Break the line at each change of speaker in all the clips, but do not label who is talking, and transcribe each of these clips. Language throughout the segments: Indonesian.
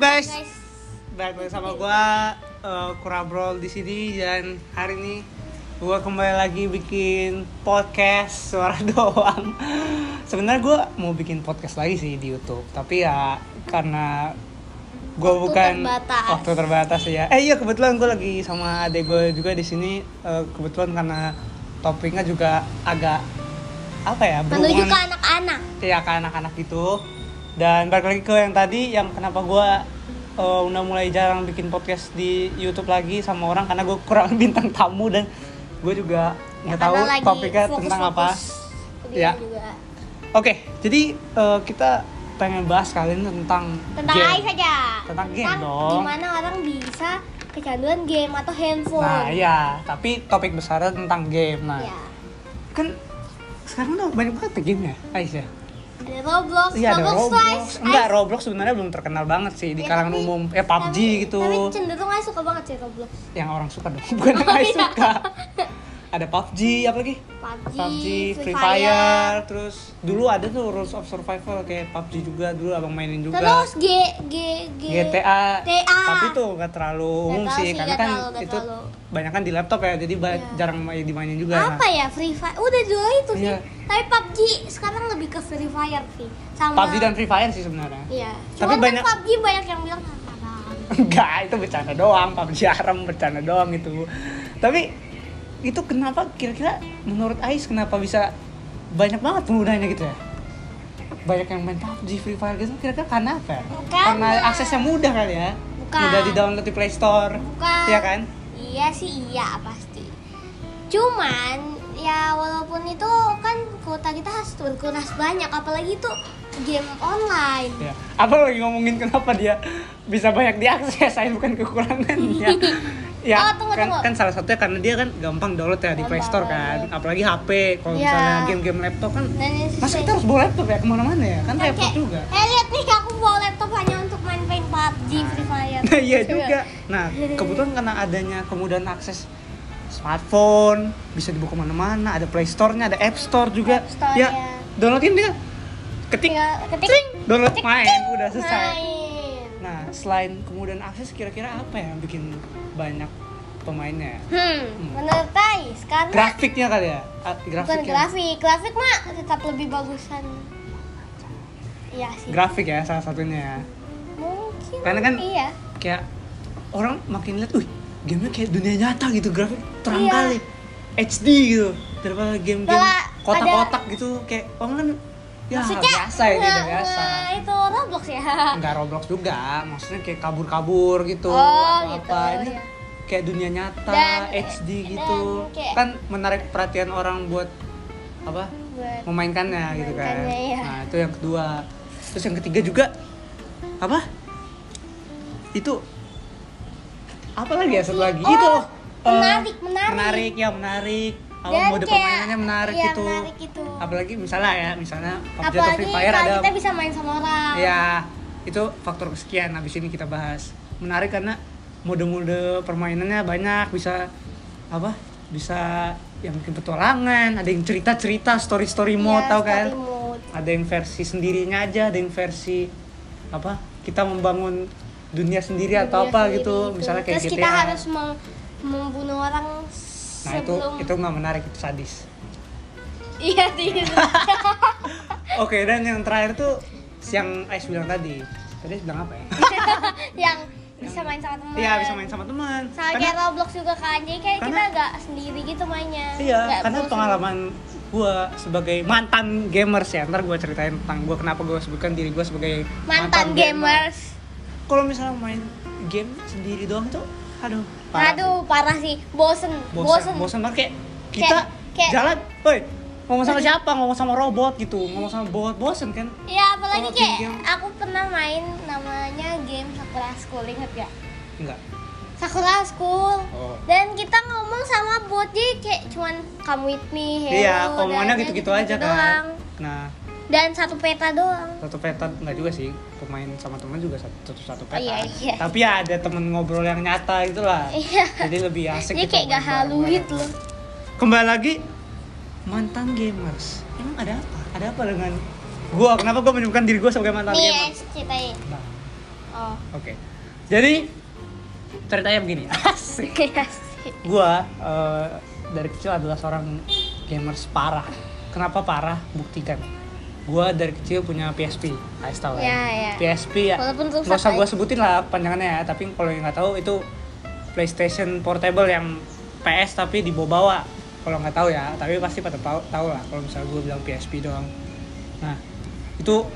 guys? Balik lagi sama gua uh, Kurabrol di sini dan hari ini gua kembali lagi bikin podcast suara doang. Sebenarnya gua mau bikin podcast lagi sih di YouTube, tapi ya karena gua
Waktu
bukan
terbatas.
waktu terbatas ya. Eh iya kebetulan gua lagi sama adek gue juga di sini uh, kebetulan karena topiknya juga agak apa ya
Menuju ke anak-anak.
ya ke anak-anak itu dan balik lagi ke yang tadi yang kenapa gue udah mulai jarang bikin podcast di YouTube lagi sama orang karena gue kurang bintang tamu dan gue juga nggak tahu
Ya,
topiknya
fokus-fokus
tentang apa
kuliah
Ya. oke jadi eh, kita pengen bahas kali ini tentang
Tentang
game.
AI saja.
Tentang game dong.
Gimana orang bisa kecanduan game atau handphone.
nah iya tapi topik besarnya tentang game nah
Ya.
kan sekarang udah banyak banget game ya Aisyah
Ada Roblox,
Iya ada
Roblox,
Roblox.
Rise,
Enggak. Roblox sebenarnya belum terkenal banget sih di
Ya,
kalangan
tapi-
umum. Ya PUBG
tapi-
gitu.
Tapi cenderung aja suka banget sih Roblox.
yang orang suka dong bukan yang
Oh,
I
iya.
suka ada PUBG apa lagi
PUBG,
PUBG Free,
Free
Fire.
Fire.
terus dulu ada tuh Rules of Survival kayak PUBG juga dulu abang mainin juga
Terus G G G
GTA
GTA.
tapi tuh gak terlalu umum sih
sih,
karena kan
terlalu,
itu
terlalu.
banyak kan di laptop ya jadi
Iya.
jarang main dimainin juga
apa ya Free Fire? Udah dua itu sih.
Iya.
Tapi PUBG sekarang lebih ke Free Fire sih. Sama
PUBG dan Free Fire sih sebenarnya
Iya.
Tapi
Cuman
banyak-
kan PUBG banyak yang bilang "Ah, haram.
enggak itu bercanda doang PUBG haram bercanda doang itu tapi itu kenapa kira-kira menurut Ais kenapa bisa banyak banget penggunanya gitu ya banyak yang main PUBG Free Fire gitu kira-kira karena apa ya? karena aksesnya mudah kali ya
Bukan.
mudah di download di Play Store
Bukan.
Iya kan
Iya sih iya pasti. Cuman ya walaupun itu kan kuota kita harus berkuras banyak apalagi itu game online.
ya apa lagi ngomongin kenapa dia bisa banyak diakses saya bukan kekurangannya ya
Oh, tunggu,
kan,
tunggu.
kan salah satunya karena dia kan gampang download ya di Play Store kan
Gampang.
apalagi HP kalau
Iya.
misalnya game-game laptop kan
ini
Masa kita harus bawa laptop ya ke mana-mana ya? Kan repot
kayak,
juga.
Eh lihat nih aku bawa laptop hanya untuk main-main PUBG Free Fire.
Nah iya juga. Nah kebetulan karena adanya kemudahan akses smartphone bisa dibuka ke mana-mana, ada Play Store-nya, ada App Store juga.
App Store,
ya,
ya.
downloadin dia, ketik,
Tinggal ketik
download
ketik,
main, udah selesai.
main.
Selain kemudahan akses, kira-kira apa yang bikin banyak pemainnya?
Hmm, menurut Ais karena
Grafiknya kali ya? Ah,
bukan grafik, grafik mah tetap lebih bagusan. Iya sih.
Grafik ya salah satunya ya.
Mungkin.
Karena kan-
iya.
kayak orang makin lihat, wih gamenya kayak dunia nyata gitu grafik terang
Iya.
kali HD gitu daripada game-game kotak-kotak gitu kayak orang kan ya
Maksudnya
biasa ya gitu biasa
itu Roblox ya.
nggak Roblox juga maksudnya kayak kabur-kabur gitu
Oh, gitu,
apa ini
iya.
kayak dunia nyata
Dan-
HD
dan
gitu
kayak-
kan menarik perhatian orang buat apa
Buat-
memainkannya gitu kan
Memainkannya, iya.
nah itu yang kedua terus yang ketiga juga apa itu apa lagi ya satu lagi
Oh,
itu eh,
menarik, menarik.
menarik ya menarik
Dan
mode
kayak-
permainannya menarik
iya,
gitu
menarik gitu.
apalagi misalnya ya misalnya PUBG atau
Apalagi
Free Fire ada
kita bisa main sama orang.
ya itu faktor kesekian habis ini kita bahas menarik karena mode-mode permainannya banyak bisa apa bisa yang bikin petualangan ada yang cerita-cerita story-story mode
Iya,
tau
story
kan
mode.
ada yang versi sendirinya aja ada yang versi apa kita membangun dunia sendiri atau
Dunia
apa
sendiri
gitu
itu.
misalnya kayak
Terus
GTA
kita harus mem- membunuh orang
nah itu
sebelum
itu nggak menarik itu sadis.
Iya sih
oke dan yang terakhir tuh yang Ais bilang tadi. Tadi bilang apa ya?
Yang bisa main sama teman
iya bisa main sama teman
sama
Karena-
kayak Roblox juga kan jadi kayak kita
Karena-
agak sendiri gitu mainnya.
Iya,
Nggak
karena pengalaman gue sebagai mantan gamers ya, ntar gue ceritain tentang gue kenapa gue sebutkan diri gue sebagai
mantan, gamers.
Kalau misalnya main game sendiri doang tuh, aduh, parah.
aduh parah sih bosen
bosan,
bosen,
bosan banget kayak kita
kayak-
jalan, woi, ngomong sama siapa, ngomong sama robot gitu, ngomong sama bot, bosen kan?
ya apalagi
Kalau
kayak
game-game-
aku pernah main namanya game Sakura School inget gak
Enggak.
Sakura School
Oh.
dan kita ngomong sama bot jadi kayak cuman come with me hello
Iya,
dan
gitu-gitu aja kan.
doang.
Nah,
dan satu peta doang
satu peta enggak juga sih, pemain sama teman juga satu satu peta.
Oh, iya, iya.
Tapi ya ada temen ngobrol yang nyata gitu lah.
Iya.
Jadi lebih asik
Jadi kayak gak halu gitu loh.
kembali lagi mantan gamers emang ada apa ada apa dengan gua kenapa gua menyebutkan diri gua sebagai mantan
Nih,
gamers
Ais, ceritain.
nah,
Oh.
Oke. Jadi ceritanya begini. Asik.
Asik.
Gua eh, dari kecil adalah seorang gamers parah. Kenapa parah? Buktikan. Gua dari kecil punya PSP. Ais tahu
Ya, ya.
PSP ya.
Walaupun
Nggak usah gua
aja.
sebutin lah panjangannya ya. Tapi kalau yang nggak tahu itu PlayStation Portable yang PS tapi dibawa-bawa. Kalau nggak tahu ya, tapi pasti pada tahu tahu lah kalau misalnya gue bilang PSP doang. Nah, itu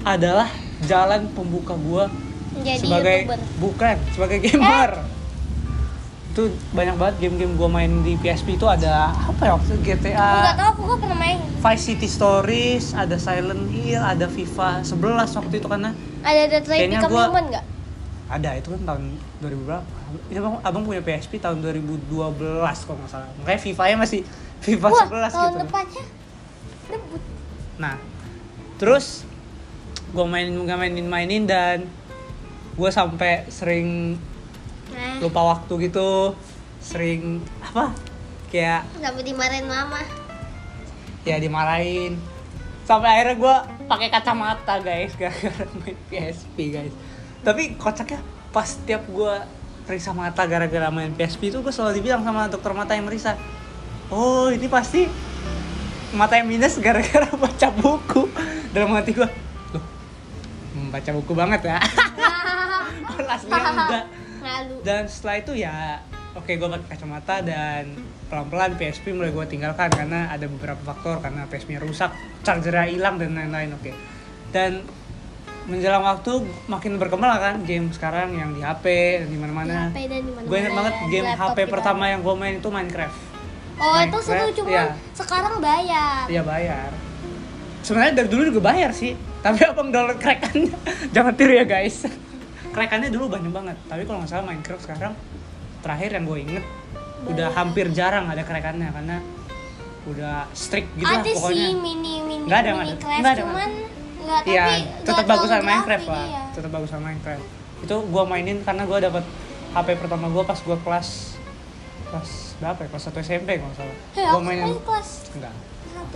adalah jalan pembuka gua
Jadi
sebagai
youtuber. Eh?
bukan sebagai gamer itu banyak banget game-game gue main di PSP itu ada apa ya waktu
Aku nggak
GTA
tahu aku kok pernah main.
Vice City Stories ada Silent Hill ada FIFA 11 waktu itu karena
Ada Detroit Become
gua-
Human nggak?
ada itu kan tahun 2000 berapa abang, abang punya PSP tahun 2012 kalau nggak salah makanya FIFA nya masih FIFA
Wah,
11
tahun
gitu
depannya debut.
Nah, terus gue mainin nggak mainin mainin dan gue sampai sering
Nah,
lupa waktu gitu, sering apa? Kayak
sampai dimarahin mama.
ya dimarahin. Sampai akhirnya gue pakai kacamata guys, gara-gara main PSP guys. Tapi kocaknya pas tiap gue periksa mata gara-gara main PSP itu gue selalu dibilang sama dokter mata yang merisa, oh ini pasti mata yang minus gara-gara baca buku dalam hati gue loh baca buku banget ya aslinya enggak
Ngalu.
dan setelah itu ya oke gue pakai kacamata dan pelan-pelan PSP mulai gue tinggalkan karena ada beberapa faktor karena PSP nya rusak chargernya hilang dan lain-lain oke dan menjelang waktu makin berkembang kan game sekarang yang di HP dan di mana-mana gue inget banget game HP pertama yang gue main itu Minecraft
Oh itu seru
Minecraft,
cuman
iya.
sekarang bayar.
Iya bayar. Sebenarnya dari dulu juga bayar sih, tapi abang download crackannya. Jangan tiru ya guys. Crackannya dulu banyak banget, tapi kalau nggak salah Minecraft sekarang terakhir yang gue inget udah hampir jarang ada crackannya karena udah strict gitu lah
ada
pokoknya.
sih mini mini
Nggak ada,
mini
ada.
craft
Nggak ada,
cuman nggak tapi
Iya, tetap bagusan
grafik,
Minecraft lah.
iya.
Tetap bagusan Minecraft. Itu gue mainin karena gue dapat HP pertama gue pas gue kelas kelas berapa ya? Kelas 1 SMP kalau nggak salah.
Hei,
Gue
aku
mainin
main kelas
enggak.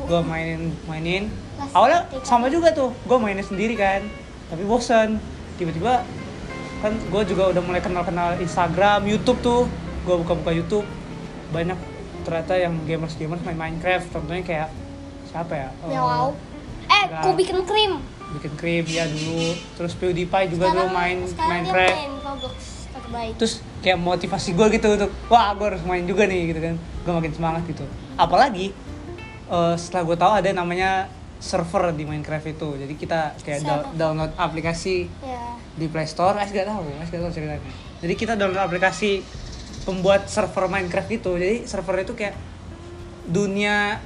gue mainin mainin
Kelas
awalnya sama juga tuh gue mainin sendiri kan tapi bosen tiba-tiba kan gue juga udah mulai kenal-kenal Instagram YouTube tuh gue buka-buka YouTube banyak ternyata yang gamers-gamers main Minecraft contohnya kayak siapa ya
Ya
Eh,
wow. Eh,
nggak.
ku bikin krim.
bikin krim ya dulu terus PewDiePie juga dulu main
sekarang dia
Minecraft
main Roblox terbaik.
terus kayak motivasi gue gitu untuk wah gue harus main juga nih gitu kan gue makin semangat gitu apalagi eh, setelah gue tahu ada namanya server di Minecraft itu jadi kita kayak da- download aplikasi
Ya.
di Play Store Ais gak tahu Ais gak tahu ceritanya jadi kita download aplikasi pembuat server Minecraft itu jadi server itu kayak dunia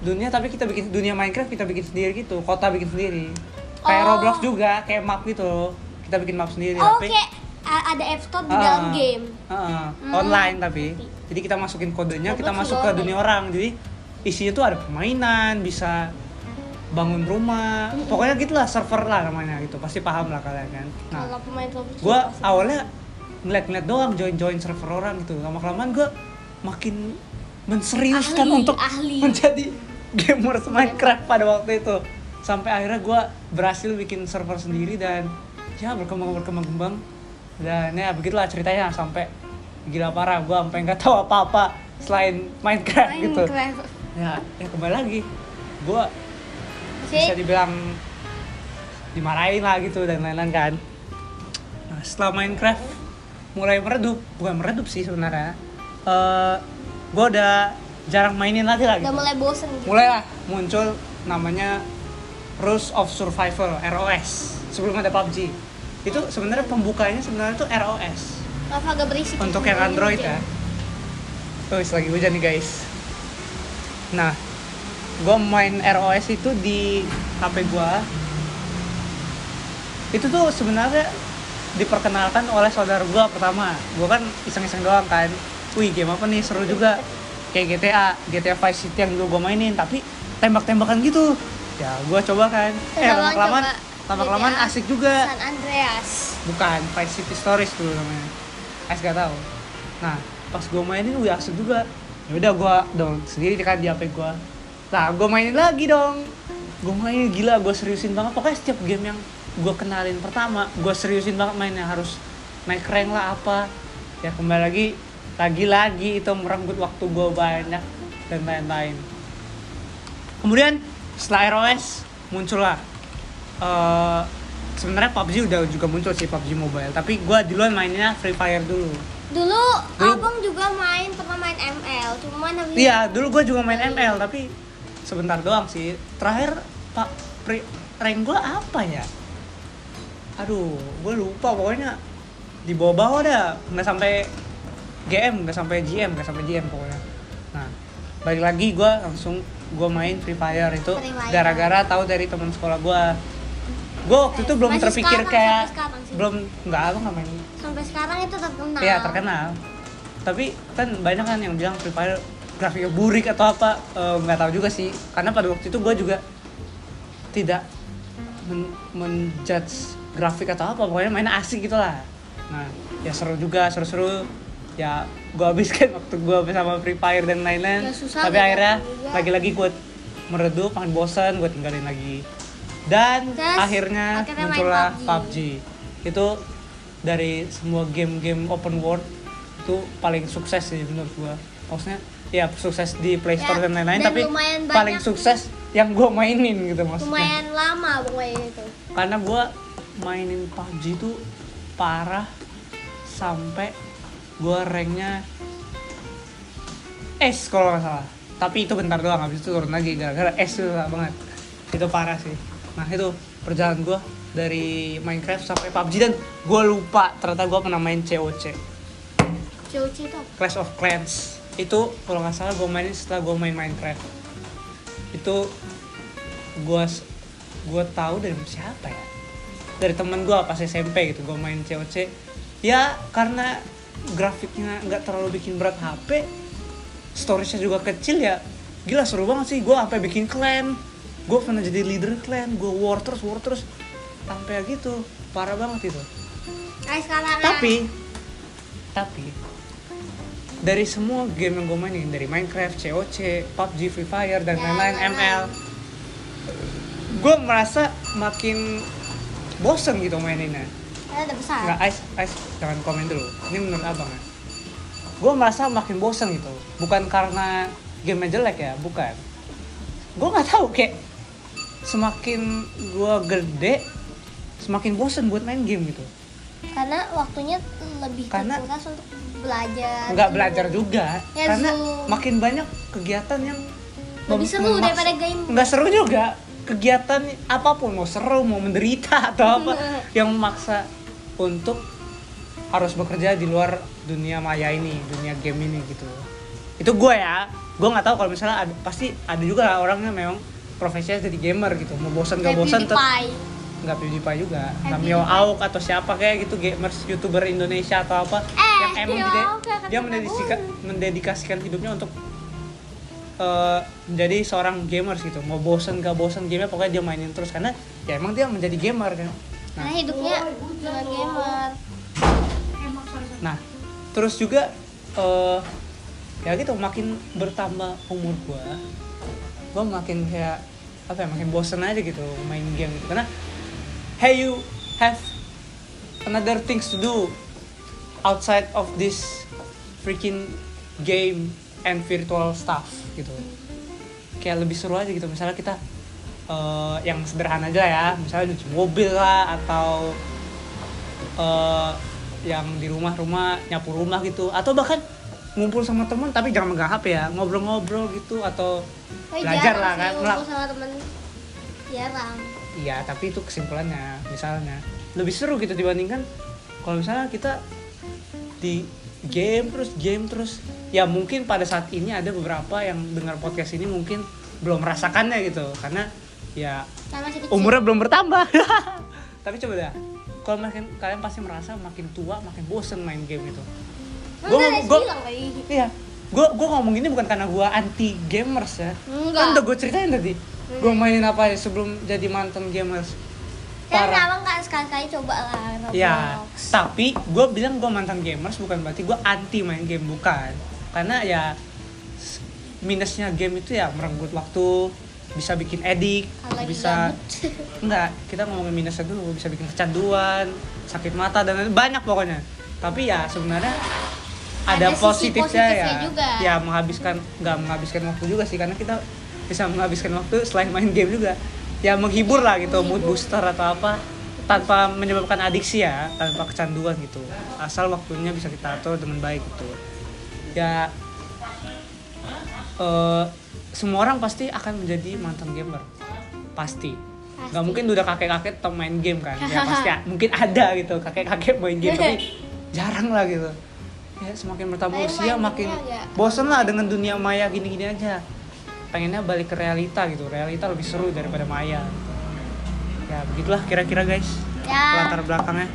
dunia tapi kita bikin dunia Minecraft kita bikin sendiri gitu kota bikin sendiri kayak
Oh.
Roblox juga kayak map gitu kita bikin map sendiri
Oh,
tapi
oke. A- Ada App Store di
Ah,
dalam game.
ah,
Hmm.
online tapi jadi kita masukin kodenya kita
Roblox
masuk
juga
ke
online.
dunia orang jadi isinya tuh ada permainan bisa bangun rumah
Hmm.
pokoknya gitulah server lah namanya gitu pasti paham lah kalian kan nah
Kalau pemain Roblox.
gue awalnya ngeliat-ngeliat doang join-join server orang gitu lama kelamaan gue makin menseriuskan
Ahli,
untuk
ahli.
menjadi gamers Minecraft pada waktu itu sampai akhirnya gue berhasil bikin server sendiri dan ya berkembang berkembang kembang dan ya begitulah ceritanya sampai gila parah gue sampai nggak tahu apa-apa selain Minecraft, gitu
Minecraft.
ya ya kembali lagi gue. Bisa dibilang dimarahin lah gitu dan lain-lain kan nah, setelah Minecraft mulai meredup bukan meredup sih sebenarnya Eh gue udah jarang mainin lagi lah
Udah
gitu.
mulai bosen gitu.
mulai lah muncul namanya Rules of Survival ROS sebelum ada PUBG itu sebenarnya pembukanya sebenarnya itu ROS
Maaf agak berisik.
untuk
di
yang. Android ya tuh lagi hujan nih guys nah gue main ROS itu di HP gue itu tuh sebenarnya diperkenalkan oleh saudara gue pertama. Gue kan iseng-iseng doang kan. Wih game apa nih? Seru juga. Kayak GTA GTA Vice City yang dulu gue mainin tapi tembak-tembakan gitu. Ya gue coba kan. Eh lama kelamaan lama kelamaan asik juga.
San Andreas.
bukan Vice City Stories dulu namanya. Ais gak tahu. Nah pas gue mainin wih asik juga. Ya udah gue dong sendiri kan di HP gue nah gue mainin lagi dong. Gue mainin gila gue seriusin banget. Pokoknya setiap game yang gue kenalin pertama gue seriusin banget mainnya. Harus naik rank lah apa. Ya kembali lagi lagi-lagi itu merenggut waktu gue banyak dan lain-lain. Kemudian setelah ROS muncullah eh sebenarnya PUBG udah juga muncul sih PUBG Mobile. Tapi gue duluan mainnya Free Fire dulu.
Dulu,
Dulu-
abang juga main pernah main ML, cuman habis
iya dulu gue juga main ML tapi sebentar doang sih. Terakhir pak pri- rank gue apa ya? Aduh gue lupa. Pokoknya di bawah-bawah dah. Nggak sampai GM nggak sampai GM nggak sampai GM pokoknya. Nah balik lagi gue langsung gue main Free Fire. Itu gara-gara tahu dari teman sekolah gue gue waktu itu belum
Masih
terpikir
sekarang,
kayak
sekarang sih.
belum nggak apa nggak main.
Sampai sekarang itu terkenal.
Iya terkenal. Tapi kan banyak kan yang bilang Free Fire grafiknya burik atau apa eh, nggak tahu juga sih. Karena pada waktu itu gue juga tidak men menjudge grafik atau apa. Pokoknya mainnya asik gitu lah. Nah ya seru juga seru-seru. Ya gue habiskan waktu gue bersama Free Fire dan lain-lain.
Ya,
Tapi akhirnya
juga.
lagi-lagi gue meredup, makin bosan, gue tinggalin lagi. Dan
Terus,
akhirnya
akhirnya main
muncullah
PUBG.
PUBG. Itu dari semua game-game open world itu paling sukses sih menurut gua. Maksudnya ya sukses di Play Store
Ya,
dan lain-lain tapi paling sukses yang gua mainin gitu maksudnya.
Lumayan lama pokoknya itu.
Karena gua mainin PUBG itu parah sampai gua ranknya S kalau nggak salah. Tapi itu bentar doang habis itu turun lagi gara-gara S itu banget. Itu parah sih. Nah, itu perjalanan gua dari Minecraft sampai PUBG dan gua lupa ternyata gua pernah main COC.
COC itu?
Clash of Clans itu kalau nggak salah gue mainin setelah gue main Minecraft. Itu gue gue tahu dari siapa ya? Dari temen gue pas SMP gitu gue main COC ya karena grafiknya nggak terlalu bikin berat HP storage-nya juga kecil ya gila seru banget sih. Gue sampai bikin clan gue pernah jadi leader clan gue war terus war terus. Sampai gitu parah banget itu.
Nah,
tapi tapi dari semua game yang gue mainin dari Minecraft, COC, PUBG, Free Fire dan
Ya,
lain-lain
lain-lain.
ML gue merasa makin bosen gitu maininnya.
Ada besar.
nggak Ais, Ais jangan komen dulu. Ini menurut abang ya. Gue merasa makin bosen gitu. Bukan karena gamenya jelek ya bukan. Gue nggak tahu kayak semakin gue gede semakin bosen buat main game gitu
Karena waktunya lebih
Karena-
terkuras untuk belajar.
nggak belajar juga
Ya,
karena
Zoom.
makin banyak kegiatan yang
Lebih seru daripada game.
nggak seru juga kegiatan apa pun mau seru mau menderita atau apa yang memaksa untuk harus bekerja di luar dunia maya ini dunia game ini gitu itu gue ya gue nggak tahu kalau misalnya ada, pasti ada juga orangnya memang profesinya jadi gamer gitu mau bosan gak bosan tetap. Nggak PewDiePie juga. Nggak Mio
PewDiePie.
Auk atau siapa kayak gitu gamers youtuber Indonesia atau apa
Eh,
yang emang dia
Bang
mendedikasikan mendedikasikan hidupnya untuk eh, menjadi seorang gamers gitu. Mau bosen gak bosen gamenya pokoknya dia mainin terus. Karena ya emang dia menjadi gamer kan.
Karena hidupnya dengan gamer.
nah terus juga eh ya gitu makin bertambah umur gua gua makin kayak apa ya makin bosen aja gitu main game. Gitu karena hey you have another things to do outside of this freaking game and virtual stuff gitu. Kayak lebih seru aja gitu. Misalnya kita eh, yang sederhana aja ya. Misalnya nyuci mobil lah atau eh, yang di rumah-rumah nyapu rumah gitu. Atau bahkan ngumpul sama temen tapi jangan megang HP ya. Ngobrol-ngobrol gitu atau belajar lah kan.
ngumpul sama temen. Jarang.
Iya, tapi itu kesimpulannya. Misalnya, lebih seru gitu dibandingkan kalau misalnya kita di game terus game terus. Ya mungkin pada saat ini ada beberapa yang dengar podcast ini mungkin belum merasakannya gitu karena ya umurnya belum bertambah. tapi coba dah. Kalau makin kalian pasti merasa makin tua makin bosen main game itu. Gua-
bilang kali.
Iya, gue gue ngomong ini bukan karena gue anti gamers ya.
Enggak.
Kan udah gue ceritain tadi. Gue mainin apa ya sebelum jadi mantan gamers.
Kan
Parah.
abang kan sekali-kali coba lah Roblox.
Ya, tapi gue bilang gue mantan gamers bukan berarti gue anti main game bukan. Karena ya minusnya game itu ya merenggut waktu, bisa bikin edik
Kalau
bisa enggak kita ngomongin minusnya dulu bisa bikin kecanduan sakit mata dan lain- banyak pokoknya tapi ya sebenarnya ada,
Ada
positifnya,
positifnya
ya
juga.
ya menghabiskan nggak menghabiskan waktu juga sih karena kita bisa menghabiskan waktu selain main game juga. Ya menghibur lah gitu mood booster atau apa tanpa menyebabkan adiksi ya tanpa kecanduan gitu. Asal waktunya bisa kita atur dengan baik gitu. Ya eh, semua orang pasti akan menjadi mantan gamer. Pasti. Nggak mungkin udah kakek kakek tetap main game kan. Ya pasti mungkin ada gitu kakek kakek main game tapi jarang lah gitu. Ya semakin bertambah usia makin
agak-
bosen lah dengan dunia maya gini gini aja pengennya balik ke realita gitu. Realita lebih seru daripada maya. Gitu. ya begitulah kira-kira guys.
Ya.
latar belakangnya.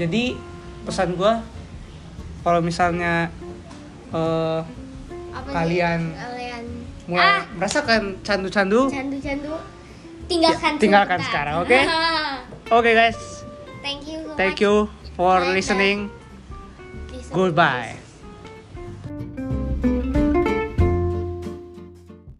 Jadi pesan gua kalau misalnya
Apa sih?
Kalian
kalian.
mulai
ah!
merasakan candu-candu
candu-candu. Tinggalkan
Ya, tinggalkan sekarang, oke? oke guys.
Thank you so
thank you for
uh,
listening.
Listen.
goodbye